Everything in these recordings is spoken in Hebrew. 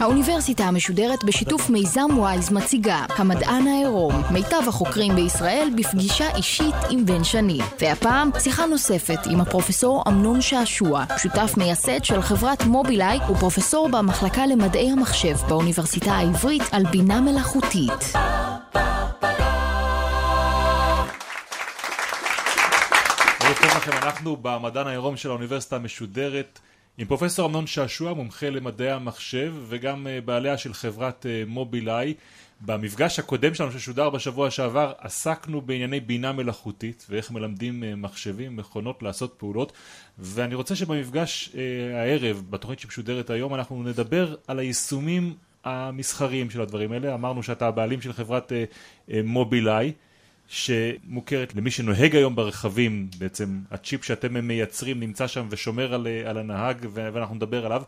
האוניברסיטה המשודרת בשיתוף מיזם וויז מציגה המדען העירום, מיטב החוקרים בישראל בפגישה אישית עם בן שני. והפעם שיחה נוספת עם הפרופסור אמנון שעשוע, שותף מייסד של חברת מובילאיי ופרופסור במחלקה למדעי המחשב באוניברסיטה העברית על בינה מלאכותית. אנחנו במדען העירום של האוניברסיטה המשודרת עם פרופסור אמנון שעשוע, מומחה למדעי המחשב וגם אה, בעליה של חברת אה, מובילאיי. במפגש הקודם שלנו ששודר בשבוע שעבר עסקנו בענייני בינה מלאכותית ואיך מלמדים אה, מחשבים, מכונות לעשות פעולות ואני רוצה שבמפגש הערב, בתוכנית שמשודרת היום, אנחנו נדבר על היישומים המסחריים של הדברים האלה. אמרנו שאתה הבעלים של חברת מובילאיי שמוכרת למי שנוהג היום ברכבים, בעצם הצ'יפ שאתם מייצרים נמצא שם ושומר על, על הנהג ואנחנו נדבר עליו.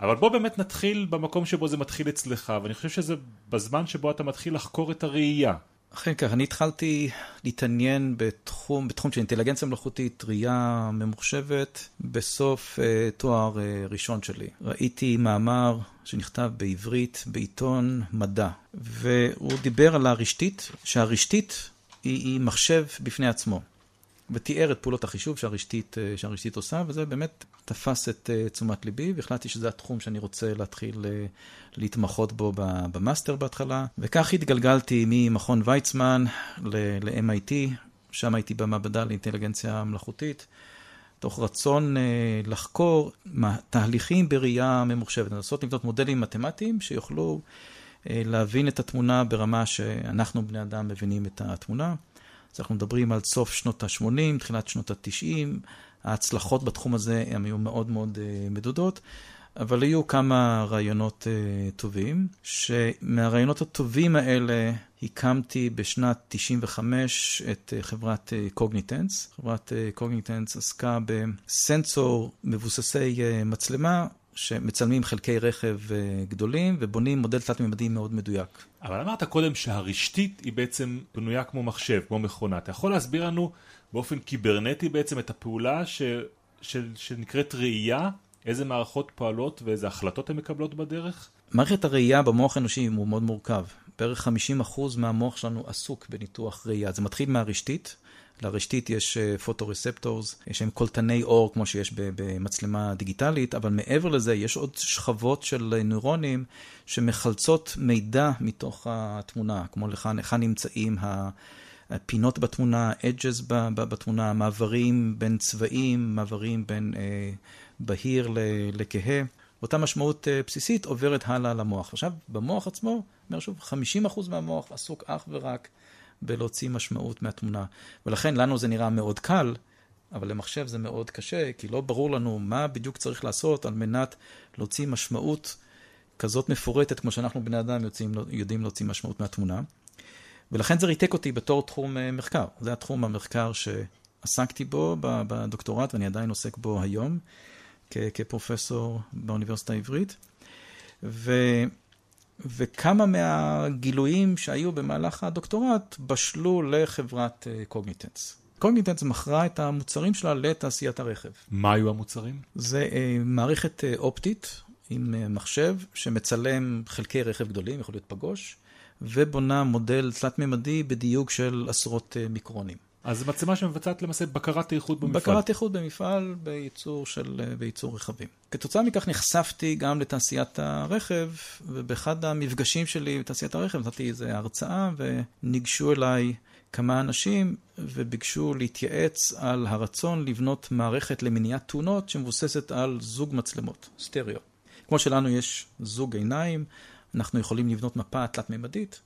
אבל בוא באמת נתחיל במקום שבו זה מתחיל אצלך, ואני חושב שזה בזמן שבו אתה מתחיל לחקור את הראייה. אכן כך, אני התחלתי להתעניין בתחום, בתחום של אינטליגנציה מלאכותית, ראייה ממוחשבת, בסוף uh, תואר uh, ראשון שלי. ראיתי מאמר שנכתב בעברית בעיתון מדע, והוא דיבר על הרשתית, שהרשתית היא, היא מחשב בפני עצמו. ותיאר את פעולות החישוב שהרשתית, אה, שהרשתית עושה, וזה באמת תפס את אה, תשומת ליבי, והחלטתי שזה התחום שאני רוצה להתחיל אה, להתמחות בו במאסטר בהתחלה. וכך התגלגלתי ממכון ויצמן ל-MIT, שם הייתי במעבדה לאינטליגנציה מלאכותית, תוך רצון לחקור תהליכים בראייה ממוחשבת, לנסות לבנות מודלים מתמטיים שיוכלו להבין את התמונה ברמה שאנחנו בני אדם מבינים את התמונה. אז אנחנו מדברים על סוף שנות ה-80, תחילת שנות ה-90, ההצלחות בתחום הזה הן היו מאוד מאוד uh, מדודות, אבל היו כמה רעיונות uh, טובים, שמהרעיונות הטובים האלה הקמתי בשנת 95 את חברת קוגניטנס. חברת קוגניטנס עסקה בסנסור מבוססי מצלמה שמצלמים חלקי רכב אה, גדולים ובונים מודל תלת-ממדי מאוד מדויק. אבל אמרת קודם שהרשתית היא בעצם בנויה כמו מחשב, כמו מכונה. אתה יכול להסביר לנו באופן קיברנטי בעצם את הפעולה ש... של... שנקראת ראייה? איזה מערכות פועלות ואיזה החלטות הן מקבלות בדרך? מערכת הראייה במוח האנושי הוא מאוד מורכב. בערך 50% מהמוח שלנו עסוק בניתוח ראייה. זה מתחיל מהרשתית, לרשתית יש photoreceptors, אה, שהם קולטני אור כמו שיש במצלמה דיגיטלית, אבל מעבר לזה יש עוד שכבות של נוירונים שמחלצות מידע מתוך התמונה, כמו לכאן, היכן נמצאים הפינות בתמונה, edges בתמונה, מעברים בין צבעים, מעברים בין אה, בהיר לכהה. אותה משמעות אה, בסיסית עוברת הלאה למוח. עכשיו, במוח עצמו, אומר שוב, 50% מהמוח עסוק אך ורק בלהוציא משמעות מהתמונה. ולכן לנו זה נראה מאוד קל, אבל למחשב זה מאוד קשה, כי לא ברור לנו מה בדיוק צריך לעשות על מנת להוציא משמעות כזאת מפורטת, כמו שאנחנו בני אדם יוצאים, יודעים להוציא משמעות מהתמונה. ולכן זה ריתק אותי בתור תחום אה, מחקר. זה התחום המחקר שעסקתי בו בדוקטורט, ואני עדיין עוסק בו היום, כפרופסור באוניברסיטה העברית. ו... וכמה מהגילויים שהיו במהלך הדוקטורט בשלו לחברת קוגניטנס. קוגניטנס מכרה את המוצרים שלה לתעשיית הרכב. מה היו המוצרים? זה uh, מערכת uh, אופטית עם מחשב שמצלם חלקי רכב גדולים, יכול להיות פגוש, ובונה מודל תלת-ממדי בדיוק של עשרות מיקרונים. אז מצלמה שמבצעת למעשה בקרת איכות במפעל. בקרת איכות במפעל בייצור של, בייצור רכבים. כתוצאה מכך נחשפתי גם לתעשיית הרכב, ובאחד המפגשים שלי בתעשיית הרכב נתתי איזו הרצאה, וניגשו אליי כמה אנשים וביקשו להתייעץ על הרצון לבנות מערכת למניעת תאונות שמבוססת על זוג מצלמות, סטריאו. כמו שלנו יש זוג עיניים, אנחנו יכולים לבנות מפה תלת-ממדית.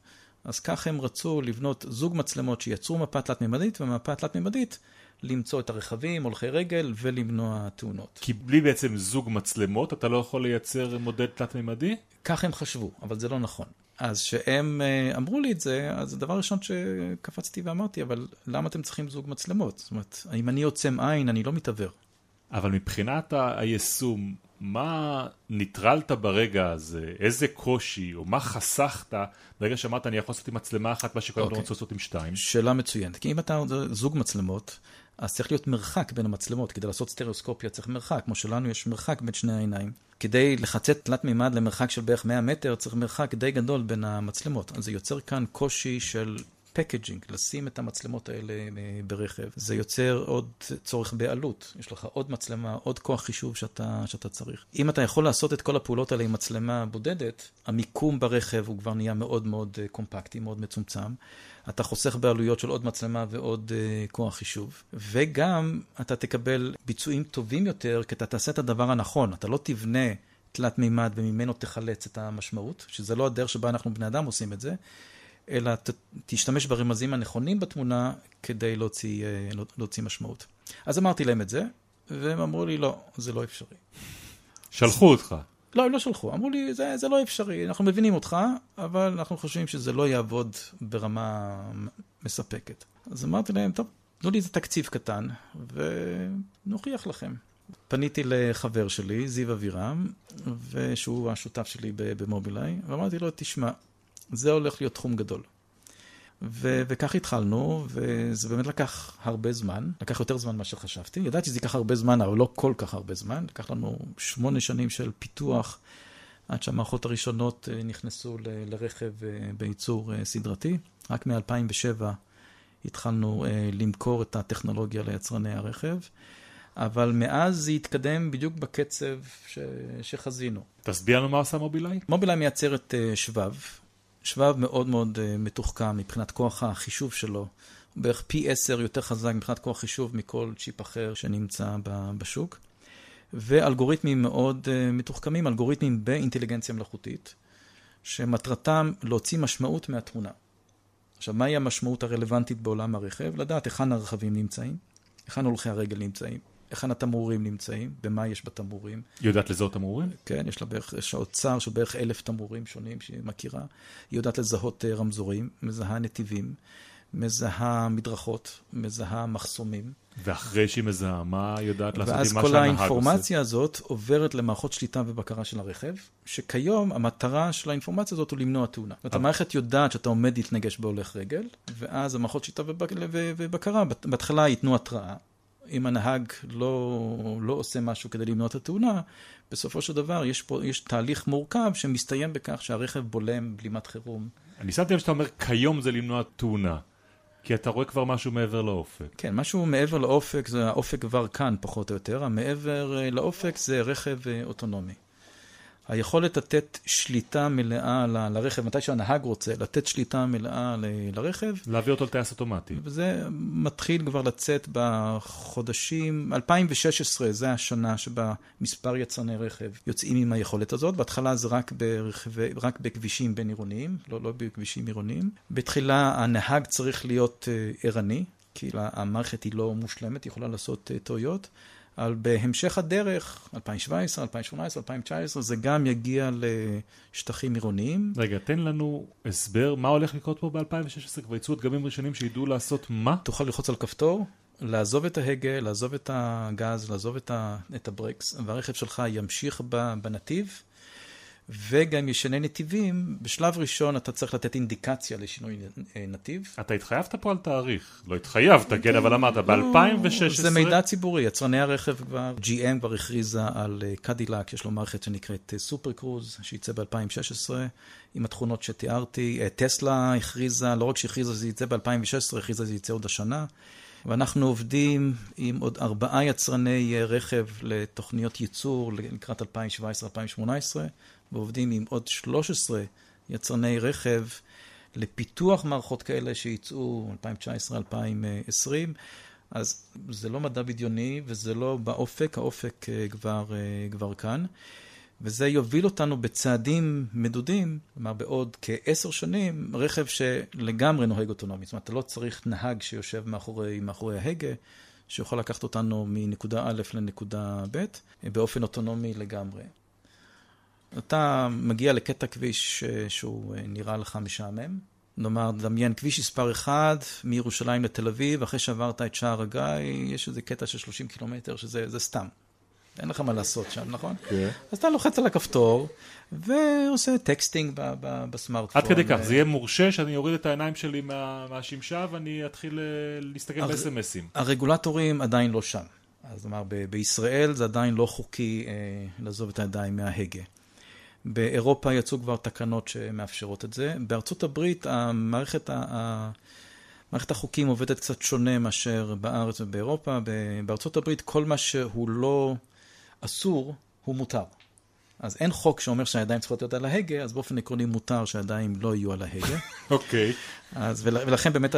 אז כך הם רצו לבנות זוג מצלמות שיצרו מפה תלת-ממדית, ומפה תלת-ממדית למצוא את הרכבים, הולכי רגל, ולמנוע תאונות. כי בלי בעצם זוג מצלמות, אתה לא יכול לייצר מודד תלת-ממדי? כך הם חשבו, אבל זה לא נכון. אז כשהם אה, אמרו לי את זה, אז הדבר הראשון שקפצתי ואמרתי, אבל למה אתם צריכים זוג מצלמות? זאת אומרת, אם אני עוצם עין, אני לא מתעוור. אבל מבחינת היישום, מה ניטרלת ברגע הזה? איזה קושי, או מה חסכת ברגע שאמרת אני יכול לעשות עם מצלמה אחת מה שכולם okay. אוקיי. רוצים לעשות עם שתיים? שאלה מצוינת. כי אם אתה זוג מצלמות, אז צריך להיות מרחק בין המצלמות. כדי לעשות סטריאוסקופיה צריך מרחק, כמו שלנו יש מרחק בין שני העיניים. כדי לחצת תלת מימד למרחק של בערך 100 מטר, צריך מרחק די גדול בין המצלמות. אז זה יוצר כאן קושי של פקג'ינג, לשים את המצלמות האלה אה, ברכב. זה יוצר עוד צורך בעלות. יש לך עוד מצלמה, עוד כוח חישוב שאתה, שאתה צריך. אם אתה יכול לעשות את כל הפעולות האלה עם מצלמה בודדת, המיקום ברכב הוא כבר נהיה מאוד מאוד אה, קומפקטי, מאוד מצומצם. אתה חוסך בעלויות של עוד מצלמה ועוד uh, כוח חישוב. וגם אתה תקבל ביצועים טובים יותר, כי אתה תעשה את הדבר הנכון. אתה לא תבנה תלת מימד וממנו תחלץ את המשמעות, שזה לא הדרך שבה אנחנו בני אדם עושים את זה, אלא ת, תשתמש ברמזים הנכונים בתמונה כדי להוציא, uh, להוציא משמעות. אז אמרתי להם את זה, והם אמרו לי, לא, זה לא אפשרי. שלחו אותך. לא, הם לא שלחו. אמרו לי, זה, זה לא אפשרי, אנחנו מבינים אותך, אבל אנחנו חושבים שזה לא יעבוד ברמה מספקת. אז אמרתי להם, טוב, תנו לי איזה תקציב קטן, ונוכיח לכם. פניתי לחבר שלי, זיו אבירם, שהוא השותף שלי במובילאיי, ואמרתי לו, תשמע, זה הולך להיות תחום גדול. ו- וכך התחלנו, וזה באמת לקח הרבה זמן, לקח יותר זמן ממה שחשבתי. ידעתי שזה ייקח הרבה זמן, אבל לא כל כך הרבה זמן. לקח לנו שמונה שנים של פיתוח, עד שהמערכות הראשונות אה, נכנסו ל- לרכב אה, בייצור אה, סדרתי. רק מ-2007 התחלנו למכור את הטכנולוגיה ליצרני הרכב. אבל מאז זה התקדם בדיוק בקצב ש... שחזינו. תסביר לנו מה עושה מובילאיי. מובילאיי מייצרת שבב, שבב מאוד מאוד uh, מתוחכם מבחינת כוח החישוב שלו. בערך פי עשר יותר חזק מבחינת כוח חישוב מכל צ'יפ אחר שנמצא בשוק. ואלגוריתמים מאוד uh, מתוחכמים, אלגוריתמים באינטליגנציה מלאכותית, שמטרתם להוציא משמעות מהתמונה. עכשיו, מהי המשמעות הרלוונטית בעולם הרכב? לדעת היכן הרכבים נמצאים, היכן הולכי הרגל נמצאים, היכן התמרורים נמצאים, במה יש בתמרורים. היא יודעת לזהות תמרורים? כן, יש לה בערך, יש לה אוצר של בערך אלף תמרורים שונים שהיא מכירה. היא יודעת לזהות אה, רמזורים, מזהה נתיבים, מזהה מדרכות, מזהה מחסומים. ואחרי שהיא מזהה, מה היא יודעת לעשות עם מה שהנהג עושה? ואז כל האינפורמציה הזאת עוברת למערכות שליטה ובקרה של הרכב, שכיום המטרה של האינפורמציה הזאת הוא למנוע תאונה. זאת אומרת, המערכת יודעת שאתה עומד להתנגש בהולך רגל, ואז המערכות שליטה ובקרה בהתחלה ייתנו התראה. אם הנהג לא, לא עושה משהו כדי למנוע את התאונה, בסופו של דבר יש פה, יש תהליך מורכב שמסתיים בכך שהרכב בולם בלימת חירום. אני שמתי לב שאתה אומר כיום זה למנוע תאונה. כי אתה רואה כבר משהו מעבר לאופק. כן, משהו מעבר לאופק, זה האופק כבר כאן פחות או יותר, המעבר אה, לאופק זה רכב אה, אוטונומי. היכולת לתת שליטה מלאה ל, לרכב, מתי שהנהג רוצה, לתת שליטה מלאה ל, לרכב. להביא אותו לטייס אוטומטי. וזה מתחיל כבר לצאת בחודשים, 2016 זה השנה שבה מספר יצרני רכב יוצאים עם היכולת הזאת. בהתחלה זה רק, ברכב, רק בכבישים בין עירוניים, לא, לא בכבישים עירוניים. בתחילה הנהג צריך להיות uh, ערני, כי המערכת היא לא מושלמת, היא יכולה לעשות uh, טעויות. אבל בהמשך הדרך, 2017, 2018, 2019, זה גם יגיע לשטחים עירוניים. רגע, תן לנו הסבר, מה הולך לקרות פה ב-2016? כבר יצאו דגמים ראשונים שידעו לעשות מה? תוכל ללחוץ על כפתור, לעזוב את ההגה, לעזוב את הגז, לעזוב את, ה, את הברקס, והרכב שלך ימשיך בנתיב. וגם ישנה נתיבים, בשלב ראשון אתה צריך לתת אינדיקציה לשינוי אה, נתיב. אתה התחייבת פה על תאריך. לא התחייבת, כן, אבל אמרת, ב-2016... לא, זה מידע ציבורי, יצרני הרכב כבר, GM כבר הכריזה על קדילק, אה, יש לו מערכת שנקראת סופר קרוז, שייצא ב-2016, עם התכונות שתיארתי. טסלה הכריזה, לא רק שהכריזה שזה יצא ב-2016, הכריזה שזה יצא עוד השנה. ואנחנו עובדים עם עוד ארבעה יצרני אה, רכב לתוכניות ייצור לקראת 2017-2018. ועובדים עם עוד 13 יצרני רכב לפיתוח מערכות כאלה שייצאו 2019-2020. אז זה לא מדע בדיוני וזה לא באופק, האופק אה, כבר, אה, כבר כאן. וזה יוביל אותנו בצעדים מדודים, כלומר בעוד כעשר שנים, רכב שלגמרי נוהג אוטונומי. זאת אומרת, אתה לא צריך נהג שיושב מאחורי, מאחורי ההגה, שיכול לקחת אותנו מנקודה א' לנקודה ב', באופן אוטונומי לגמרי. אתה מגיע לקטע כביש אה, שהוא אה, נראה לך משעמם. נאמר, דמיין כביש מספר 1 מירושלים לתל אביב, אחרי שעברת את שער הגיא, יש איזה קטע של 30 קילומטר שזה סתם. אין לך מה לעשות שם, נכון? כן. אז אתה לוחץ על הכפתור, ועושה texting בסמארטפון. עד כדי כך, אה, זה יהיה מורשה שאני אוריד את העיניים שלי מה- מהשמשה ואני אתחיל אה, להסתכל הר- באס.אם.אסים. הרגולטורים עדיין לא שם. אז כלומר, ב- בישראל זה עדיין לא חוקי אה, לעזוב את הידיים מההגה. באירופה יצאו כבר תקנות שמאפשרות את זה. בארצות הברית המערכת, ה- מערכת החוקים עובדת קצת שונה מאשר בארץ ובאירופה. בארצות הברית כל מה שהוא לא אסור, הוא מותר. אז אין חוק שאומר שהידיים צריכות להיות על ההגה, אז באופן עקרוני מותר שהידיים לא יהיו על ההגה. אוקיי. אז ול, ולכן באמת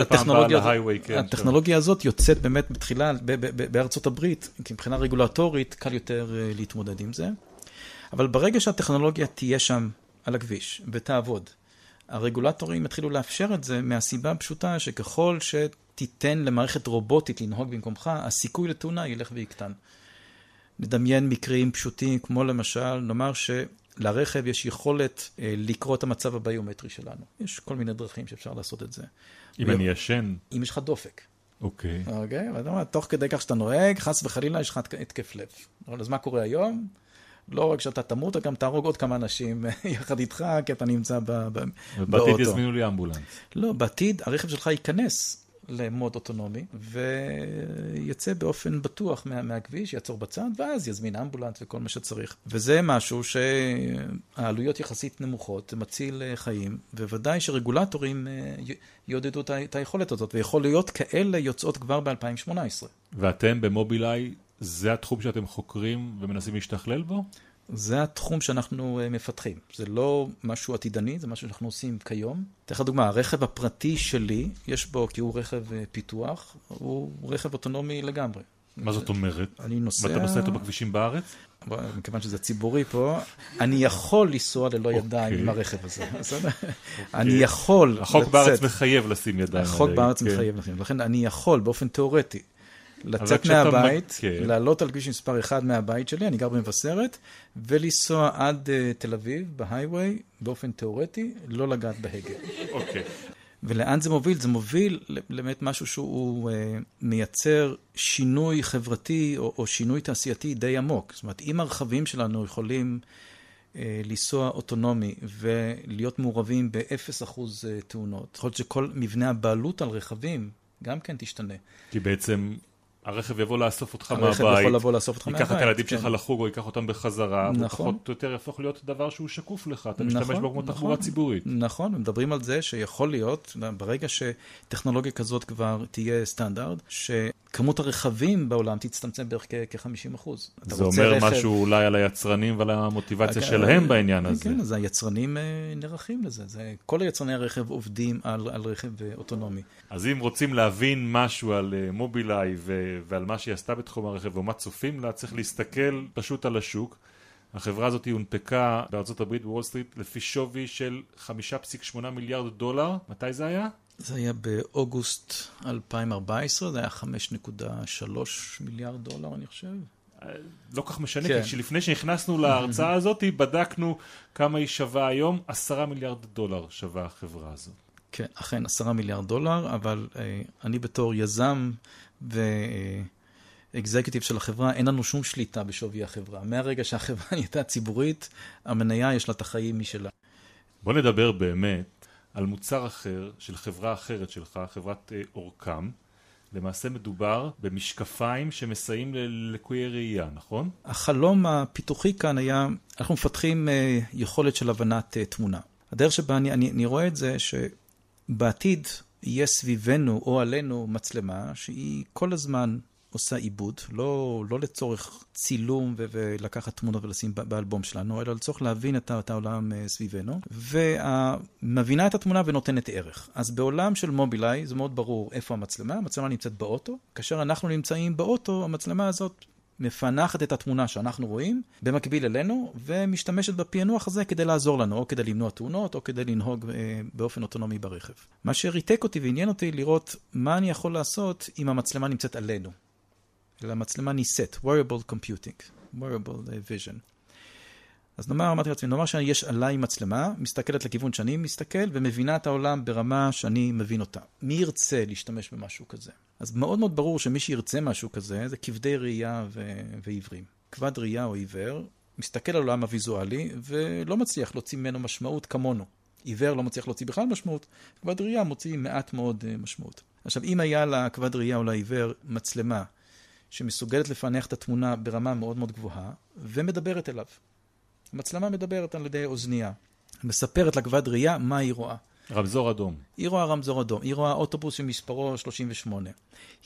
הטכנולוגיה הזאת- כן. הטכנולוגיה הזאת יוצאת באמת בתחילה בארצות הברית, כי מבחינה רגולטורית קל יותר אה, להתמודד עם זה. אבל ברגע שהטכנולוגיה תהיה שם על הכביש ותעבוד, הרגולטורים יתחילו לאפשר את זה מהסיבה הפשוטה שככל שתיתן למערכת רובוטית לנהוג במקומך, הסיכוי לתאונה ילך ויקטן. נדמיין מקרים פשוטים, כמו למשל, נאמר שלרכב יש יכולת אה, לקרוא את המצב הביומטרי שלנו. יש כל מיני דרכים שאפשר לעשות את זה. אם אני ישן, אם יש לך דופק, אוקיי. אוקיי? ואתה אומר, תוך כדי כך שאתה נוהג, חס וחלילה יש לך התקף לב. אבל אז מה קורה היום? לא רק שאתה תמות, אתה גם תהרוג עוד כמה אנשים יחד איתך, כי אתה נמצא ב- ב- ובעתיד באוטו. יזמינו לי אמבולנס. לא, בעתיד הרכב שלך ייכנס למוד אוטונומי, ויצא באופן בטוח מה, מהכביש, יעצור בצד, ואז יזמין אמבולנס וכל מה שצריך. וזה משהו שהעלויות יחסית נמוכות, מציל אה, חיים, וודאי שרגולטורים אה, יעודדו את היכולת הזאת, ויכולויות כאלה יוצאות כבר ב-2018. ואתם במובילאיי, זה התחום שאתם חוקרים ומנסים להשתכלל בו? זה התחום שאנחנו אה, מפתחים. זה לא משהו עתידני, זה משהו שאנחנו עושים כיום. אתן לך דוגמה, הרכב הפרטי שלי, יש בו, כי הוא רכב אה, פיתוח, הוא רכב אוטונומי לגמרי. מה זאת אומרת? אני נוסע... ואתה נוסע איתו בכבישים בארץ? מכיוון שזה ציבורי פה, אני יכול לנסוע ללא ידיים אוקיי. עם הרכב הזה, בסדר? אני יכול החוק. בארץ מחייב לשים ידיים. החוק בארץ כן. מחייב לכם. לכן אני יכול באופן תיאורטי לצאת מהבית, מ- כן. לעלות על כביש מספר 1 מהבית שלי, אני גר במבשרת, ולנסוע עד אה, תל אביב, בהייווי, באופן תיאורטי, לא לגעת בהגה. אוקיי. ולאן זה מוביל? זה מוביל באמת משהו שהוא אה, מייצר שינוי חברתי או, או שינוי תעשייתי די עמוק. זאת אומרת, אם הרכבים שלנו יכולים אה, לנסוע אוטונומי ולהיות מעורבים ב-0% אה, תאונות, יכול להיות שכל מבנה הבעלות על רכבים גם כן תשתנה. כי בעצם הרכב יבוא לאסוף אותך הרכב מהבית, יכול לבוא לאסוף אותך מהבית. ייקח את הילדים כן. שלך לחוג או ייקח אותם בחזרה, נכון. ופחות או יותר יהפוך להיות דבר שהוא שקוף לך, אתה משתמש נכון, בו כמו נכון. תחבורה ציבורית. נכון, מדברים על זה שיכול להיות, ברגע שטכנולוגיה כזאת כבר תהיה סטנדרט, שכמות הרכבים בעולם תצטמצם בערך כ-50 אחוז. זה אומר משהו אולי על היצרנים ועל המוטיבציה שלהם בעניין הזה. כן, אז היצרנים אה, נערכים לזה. זה, כל היצרני הרכב עובדים על, על רכב אה, אוטונומי. אז אם רוצים להבין משהו על אה, מובילאיי ו- ועל מה שהיא עשתה בתחום הרכב ומה צופים לה, צריך להסתכל פשוט על השוק. החברה הזאת הונפקה בארצות הברית בוול סטריט לפי שווי של 5.8 מיליארד דולר. מתי זה היה? זה היה באוגוסט 2014, זה היה 5.3 מיליארד דולר, אני חושב. לא כך משנה, כן. כי לפני שנכנסנו להרצאה הזאת, בדקנו כמה היא שווה היום, עשרה מיליארד דולר שווה החברה הזאת. כן, אכן, עשרה מיליארד דולר, אבל אה, אני בתור יזם ואקזקיוטיב של החברה, אין לנו שום שליטה בשווי החברה. מהרגע שהחברה נהייתה ציבורית, המניה יש לה את החיים משלה. בוא נדבר באמת על מוצר אחר של חברה אחרת שלך, חברת אה, אורקם. למעשה מדובר במשקפיים שמסייעים ללקויי ראייה, נכון? החלום הפיתוחי כאן היה, אנחנו מפתחים אה, יכולת של הבנת אה, תמונה. הדרך שבה אני, אני, אני רואה את זה, שבעתיד יהיה סביבנו או עלינו מצלמה שהיא כל הזמן עושה עיבוד, לא, לא לצורך צילום ו- ולקחת תמונות ולשים באלבום שלנו, אלא לצורך להבין את, את העולם אה, סביבנו, ומבינה את התמונה ונותנת ערך. אז בעולם של מובילאיי זה מאוד ברור איפה המצלמה, המצלמה נמצאת באוטו, כאשר אנחנו נמצאים באוטו, המצלמה הזאת מפענחת את התמונה שאנחנו רואים במקביל אלינו, ומשתמשת בפענוח הזה כדי לעזור לנו, או כדי למנוע תאונות, או כדי לנהוג אה, באופן אוטונומי ברכב. מה שריתק אותי ועניין אותי לראות מה אני יכול לעשות אם המצלמה נמצאת עלינו. אלא המצלמה נישאת, wearable computing, wearable vision. אז נאמר, אמרתי לעצמי, נאמר שיש עליי מצלמה, מסתכלת לכיוון שאני מסתכל, ומבינה את העולם ברמה שאני מבין אותה. מי ירצה להשתמש במשהו כזה? אז מאוד מאוד ברור שמי שירצה משהו כזה, זה כבדי ראייה ו... ועיוורים. כבד ראייה או עיוור, מסתכל על העולם הוויזואלי ולא מצליח להוציא ממנו משמעות כמונו. עיוור לא מצליח להוציא בכלל משמעות, כבד ראייה מוציא מעט מאוד אה, משמעות. עכשיו, אם היה לכבד ראייה או לעיוור מצלמה שמסוגלת לפענח את התמונה ברמה מאוד מאוד גבוהה ומדברת אליו, המצלמה מדברת על ידי אוזנייה, מספרת לכבד ראייה מה היא רואה. רמזור אדום. היא רואה רמזור אדום, היא רואה אוטובוס שמספרו 38.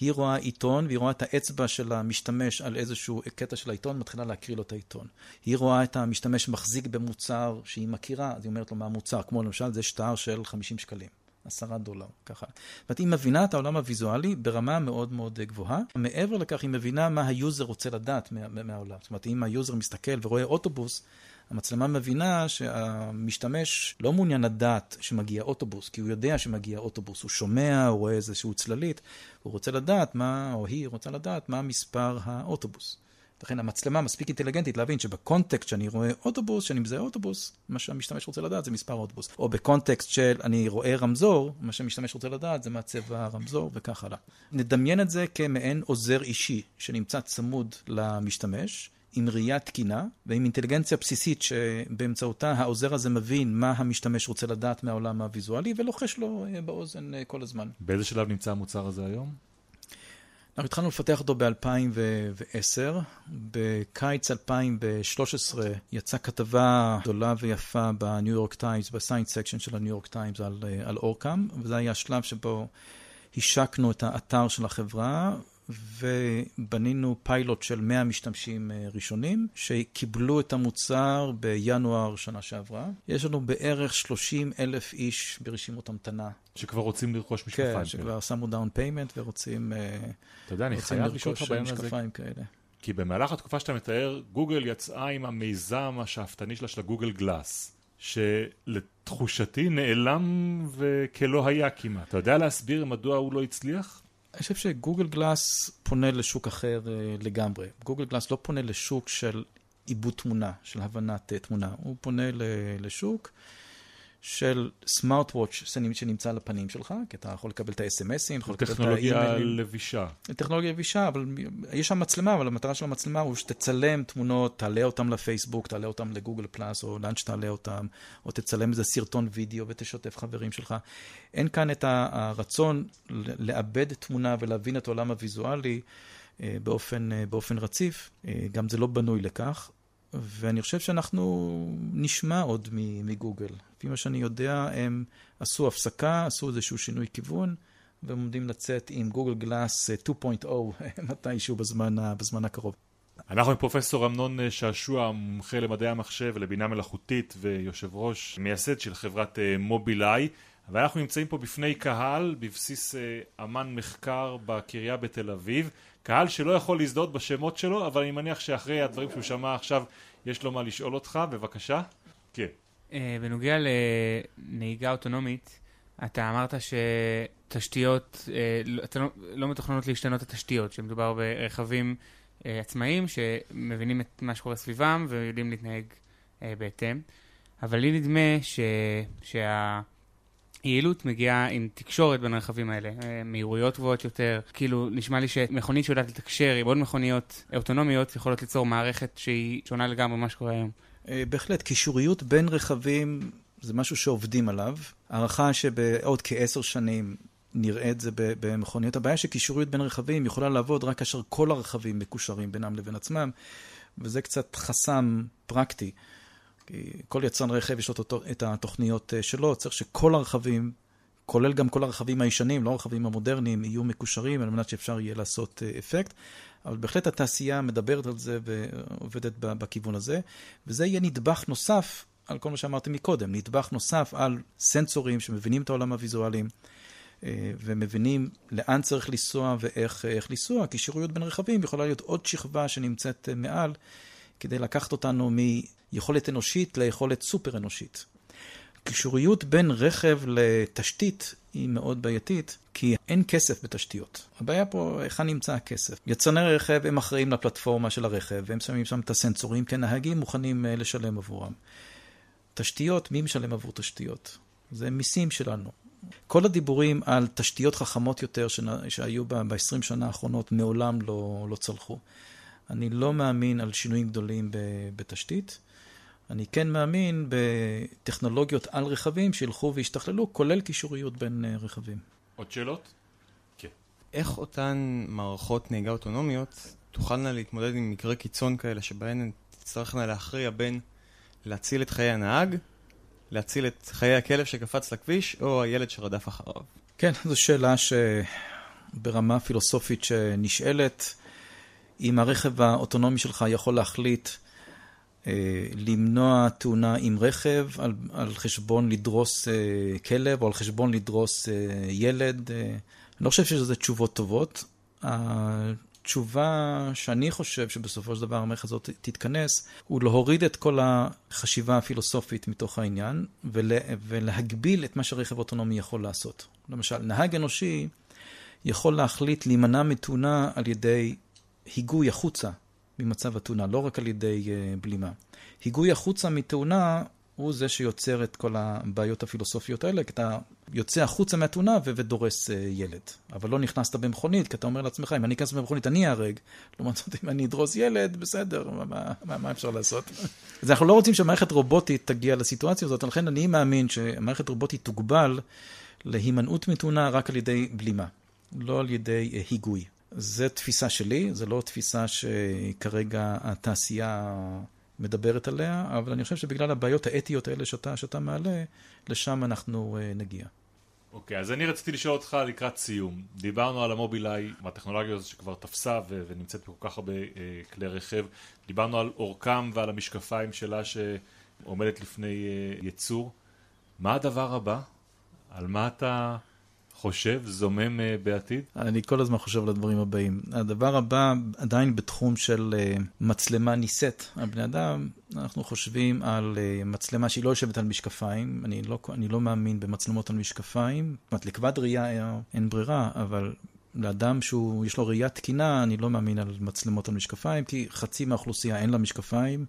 היא רואה עיתון והיא רואה את האצבע של המשתמש על איזשהו קטע של העיתון, מתחילה להקריא לו את העיתון. היא רואה את המשתמש מחזיק במוצר שהיא מכירה, אז היא אומרת לו מה המוצר, כמו למשל זה שטר של 50 שקלים. עשרה דולר, ככה. זאת היא מבינה את העולם הוויזואלי ברמה מאוד מאוד גבוהה. מעבר לכך, היא מבינה מה ה user רוצה לדעת מה, מהעולם. זאת אומרת, אם ה user מסתכל ורואה אוטובוס, המצלמה מבינה שהמשתמש לא מעוניין לדעת שמגיע אוטובוס, כי הוא יודע שמגיע אוטובוס, הוא שומע, הוא רואה איזשהו צללית, הוא רוצה לדעת מה, או היא רוצה לדעת מה מספר האוטובוס. לכן המצלמה מספיק אינטליגנטית להבין שבקונטקסט שאני רואה אוטובוס, שאני מזהה אוטובוס, מה שהמשתמש רוצה לדעת זה מספר אוטובוס. או בקונטקסט של אני רואה רמזור, מה שהמשתמש רוצה לדעת זה מה צבע הרמזור וכך הלאה. נדמיין את זה כמעין עוזר אישי שנמצא צמוד למשתמש. עם ראייה תקינה ועם אינטליגנציה בסיסית שבאמצעותה העוזר הזה מבין מה המשתמש רוצה לדעת מהעולם הוויזואלי ולוחש לו אה, באוזן אה, כל הזמן. באיזה שלב נמצא המוצר הזה היום? אנחנו התחלנו לפתח אותו ב-2010. בקיץ 2013 יצאה כתבה גדולה ויפה בניו יורק טיימס, ב science section של הניו יורק טיימס על, אה, על אורקאם, וזה היה השלב שבו השקנו את האתר של החברה, ובנינו פיילוט של 100 משתמשים אה, ראשונים, שקיבלו את המוצר בינואר שנה שעברה. יש לנו בערך 30 אלף איש ברשימות המתנה. שכבר רוצים לרכוש משקפיים. כן, שכבר שמו down payment ורוצים אה, אתה יודע, אני חייב לשאול אותך בעניין הזה. כאלה. כי במהלך התקופה שאתה מתאר, גוגל יצאה עם המיזם השאפתני שלה של הגוגל גלאס. שלתחושתי נעלם וכלא היה כמעט. אתה יודע להסביר מדוע הוא לא הצליח? אני חושב שגוגל גלאס פונה לשוק אחר uh, לגמרי. גוגל גלאס לא פונה לשוק של עיבוד תמונה, של הבנת uh, תמונה. הוא פונה לשוק של סמארט וואץ' שנמצא על הפנים שלך, כי אתה יכול לקבל את ה-SMSים, יכול לקבל את האימיילים. טכנולוגיה לבישה. טכנולוגיה לבישה, אבל יש שם מצלמה, אבל המטרה של המצלמה הוא שתצלם תמונות, תעלה אותם לפייסבוק, תעלה אותם לגוגל פלאס, או לאן שתעלה אותם, או תצלם איזה סרטון וידאו ותשתף חברים שלך. אין כאן את הרצון לאבד תמונה ולהבין את העולם הוויזואלי אה, באופן, אה, באופן רציף, אה, גם זה לא בנוי לכך. ואני חושב שאנחנו נשמע עוד מגוגל. לפי מה שאני יודע, הם עשו הפסקה, עשו איזשהו שינוי כיוון, והם עומדים לצאת עם גוגל גלאס 2.0 מתישהו בזמן, בזמן הקרוב. אנחנו עם פרופסור אמנון שעשוע, מומחה למדעי המחשב ולבינה מלאכותית ויושב ראש מייסד של חברת אה, מובילאיי. ואנחנו נמצאים פה בפני קהל בבסיס אה, אמן מחקר בקריה בתל אביב. קהל שלא יכול להזדהות בשמות שלו, אבל אני מניח שאחרי הדברים שהוא שמע עכשיו, יש לו מה לשאול אותך, בבקשה. כן. Uh, בנוגע לנהיגה אוטונומית, אתה אמרת שתשתיות, uh, אתה לא, לא מתוכננות להשתנות התשתיות, שמדובר ברכבים uh, עצמאיים שמבינים את מה שקורה סביבם ויודעים להתנהג בהתאם. אבל לי נדמה ש... שה... יעילות מגיעה עם תקשורת בין הרכבים האלה, אה, מהירויות גבוהות יותר, כאילו נשמע לי שמכונית שיודעת לתקשר עם עוד מכוניות אוטונומיות יכולות ליצור מערכת שהיא שונה לגמרי ממה שקורה היום. אה, בהחלט, קישוריות בין רכבים זה משהו שעובדים עליו. הערכה שבעוד כעשר שנים נראה את זה במכוניות. הבעיה שקישוריות בין רכבים יכולה לעבוד רק כאשר כל הרכבים מקושרים בינם לבין עצמם, וזה קצת חסם פרקטי. כי כל יצרן רכב יש לו את התוכניות אה, שלו, צריך שכל הרכבים, כולל גם כל הרכבים הישנים, לא הרכבים המודרניים, יהיו מקושרים על מנת שאפשר יהיה לעשות אה, אפקט. אבל בהחלט התעשייה מדברת על זה ועובדת בכיוון הזה, וזה יהיה נדבך נוסף על כל מה שאמרתי מקודם, נדבך נוסף על סנסורים שמבינים את העולם הוויזואליים. אה, ומבינים לאן צריך לנסוע ואיך לנסוע, כי שירויות בין רכבים יכולה להיות עוד שכבה שנמצאת מעל, כדי לקחת אותנו מיכולת אנושית ליכולת סופר אנושית. קישוריות בין רכב לתשתית היא מאוד בעייתית, כי אין כסף בתשתיות. הבעיה פה, היכן נמצא הכסף? יצרני רכב הם אחראים לפלטפורמה של הרכב, והם שמים שם את הסנסורים, כי הנהגים מוכנים אה, לשלם עבורם. תשתיות, מי משלם עבור תשתיות? זה מיסים שלנו. כל הדיבורים על תשתיות חכמות יותר שהיו ב-20 שנה האחרונות מעולם לא, לא צלחו. אני לא מאמין על שינויים גדולים בתשתית. אני כן מאמין בטכנולוגיות על רכבים שילכו וישתכללו, כולל קישוריות בין אה, רכבים. עוד שאלות? כן. איך אותן מערכות נהיגה אוטונומיות תוכלנה להתמודד עם מקרי קיצון כאלה שבהן הן תצטרכנה להכריע בין להציל את חיי הנהג, להציל את חיי הכלב שקפץ לכביש, או הילד שרדף אחריו? כן, זו שאלה שברמה פילוסופית שנשאלת. אם הרכב האוטונומי שלך יכול להחליט אה, למנוע תאונה עם רכב על, על חשבון לדרוס אה, כלב או על חשבון לדרוס אה, ילד, אה, אני לא חושב שזה תשובות טובות. התשובה שאני חושב שבסופו של דבר המערכת הזאת תתכנס, הוא להוריד את כל החשיבה הפילוסופית מתוך העניין ולה, ולהגביל את מה שרכב אוטונומי יכול לעשות. למשל, נהג אנושי יכול להחליט להימנע מתאונה על ידי היגוי החוצה ממצב התאונה, לא רק על ידי uh, בלימה. היגוי החוצה מתאונה הוא זה שיוצר את כל הבעיות הפילוסופיות האלה, כי אתה יוצא החוצה מהתאונה ודורס uh, ילד. אבל לא נכנסת במכונית, כי אתה אומר לעצמך, אם אני אכנס במכונית אני אהרג. לעומת זאת, אם אני אדרוס ילד, בסדר, מה, מה, מה אפשר לעשות? אז אנחנו לא רוצים שמערכת רובוטית תגיע לסיטואציה הזאת, לכן אני מאמין שמערכת רובוטית תוגבל להימנעות מתאונה רק על ידי בלימה, לא על ידי uh, היגוי. זו תפיסה שלי, זו לא תפיסה שכרגע התעשייה מדברת עליה, אבל אני חושב שבגלל הבעיות האתיות האלה שאתה, שאתה מעלה, לשם אנחנו uh, נגיע. אוקיי, okay, אז אני רציתי לשאול אותך לקראת סיום. דיברנו על המובילאיי, הטכנולוגיה הזאת שכבר תפסה ו- ונמצאת בכל כך הרבה uh, כלי רכב. דיברנו על אורכם ועל המשקפיים שלה שעומדת לפני uh, ייצור. מה הדבר הבא? על מה אתה חושב, זומם uh, בעתיד? אני כל הזמן חושב על הדברים הבאים. הדבר הבא, עדיין בתחום של uh, מצלמה נישאת על בני אדם, אנחנו חושבים על uh, מצלמה שהיא לא יושבת על משקפיים. אני לא, אני לא מאמין במצלמות על משקפיים. זאת אומרת, לכבד ראייה אין ברירה, אבל לאדם שיש לו ראייה תקינה, אני לא מאמין על מצלמות על משקפיים, כי חצי מהאוכלוסייה אין לה משקפיים,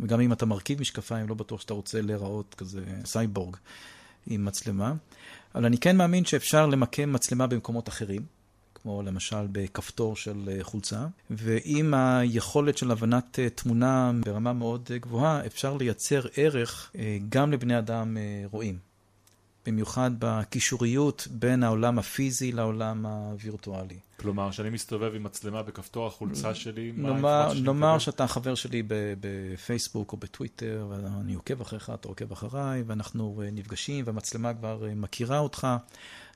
וגם אם אתה מרכיב משקפיים, לא בטוח שאתה רוצה להיראות כזה סייבורג עם מצלמה. אבל אני כן מאמין שאפשר למקם מצלמה במקומות אחרים, כמו למשל בכפתור של אה, חולצה, ועם היכולת של הבנת אה, תמונה ברמה מאוד אה, גבוהה, אפשר לייצר ערך גם לבני אדם רואים. במיוחד בקישוריות בין העולם הפיזי לעולם הווירטואלי. כלומר, כשאני מסתובב עם מצלמה בכפתור החולצה שלי, מה נאמר, נאמר שאתה חבר שלי בפייסבוק או בטוויטר, ואני עוקב אחריך, אתה עוקב אחריי, ואנחנו נפגשים, והמצלמה כבר מכירה אותך.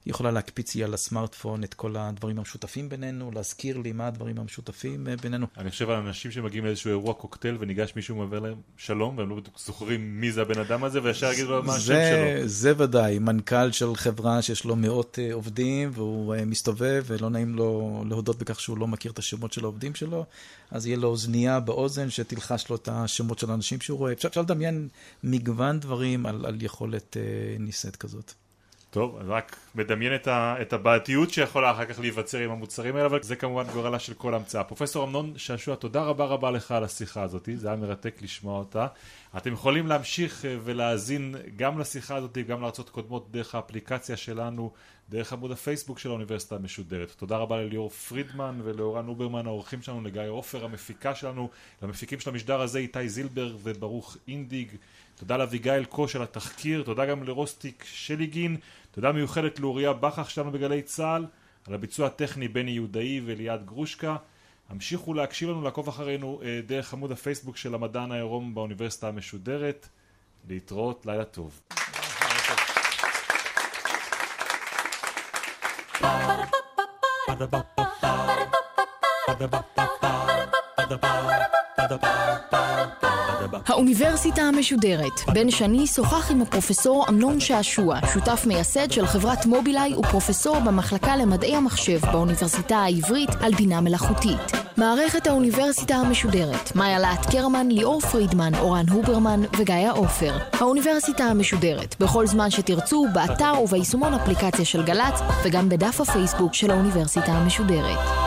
היא יכולה להקפיץ לי על הסמארטפון את כל הדברים המשותפים בינינו, להזכיר לי מה הדברים המשותפים אה, בינינו. אני חושב על אנשים שמגיעים לאיזשהו אירוע קוקטייל וניגש מישהו ומעבר להם שלום, והם לא בדיוק זוכרים מי זה הבן אדם הזה, וישר יגידו לו מה השם שלו. זה ודאי, מנכ"ל של חברה שיש לו מאות אה, עובדים, והוא אה, מסתובב ולא נעים לו להודות בכך שהוא לא מכיר את השמות של העובדים שלו, אז יהיה לו אוזנייה באוזן שתלחש לו את השמות של האנשים שהוא רואה. אפשר לדמיין מגוון דברים על, על יכולת נישאת כזאת. טוב, אני רק מדמיין את, ה, את הבעייתיות שיכולה אחר כך להיווצר עם המוצרים האלה, אבל זה כמובן גורלה של כל המצאה. פרופסור אמנון שעשוע, תודה רבה רבה לך על השיחה הזאת, זה היה מרתק לשמוע אותה. אתם יכולים להמשיך אה, ולהאזין גם לשיחה הזאת, גם להרצאות קודמות דרך האפליקציה שלנו, דרך עמוד הפייסבוק של האוניברסיטה המשודרת. תודה רבה לליאור פרידמן ולאורן אוברמן, האורחים שלנו, לגיא עופר, המפיקה שלנו, למפיקים של המשדר הזה, איתי זילבר וברוך אינדיג. תודה לאביגיל קוש על התחקיר, תודה גם לרוסטיק שליגין, תודה מיוחדת לאוריה בכך שלנו בגלי צה"ל, על הביצוע הטכני בני יהודאי וליעד גרושקה. המשיכו להקשיב לנו, לעקוב אחרינו אה, דרך עמוד הפייסבוק של המדען העירום באוניברסיטה המשודרת. להתראות, לילה טוב. Ba-da-ba-ba-ba האוניברסיטה המשודרת. בן שני שוחח עם הפרופסור אמנון שעשוע, שותף מייסד של חברת מובילאיי ופרופסור במחלקה למדעי המחשב באוניברסיטה העברית על בינה מלאכותית. מערכת האוניברסיטה המשודרת, מאיה להט קרמן, ליאור פרידמן, אורן הוברמן וגיא עופר. האוניברסיטה המשודרת, בכל זמן שתרצו, באתר וביישומון אפליקציה של גל"צ וגם בדף הפייסבוק של האוניברסיטה המשודרת.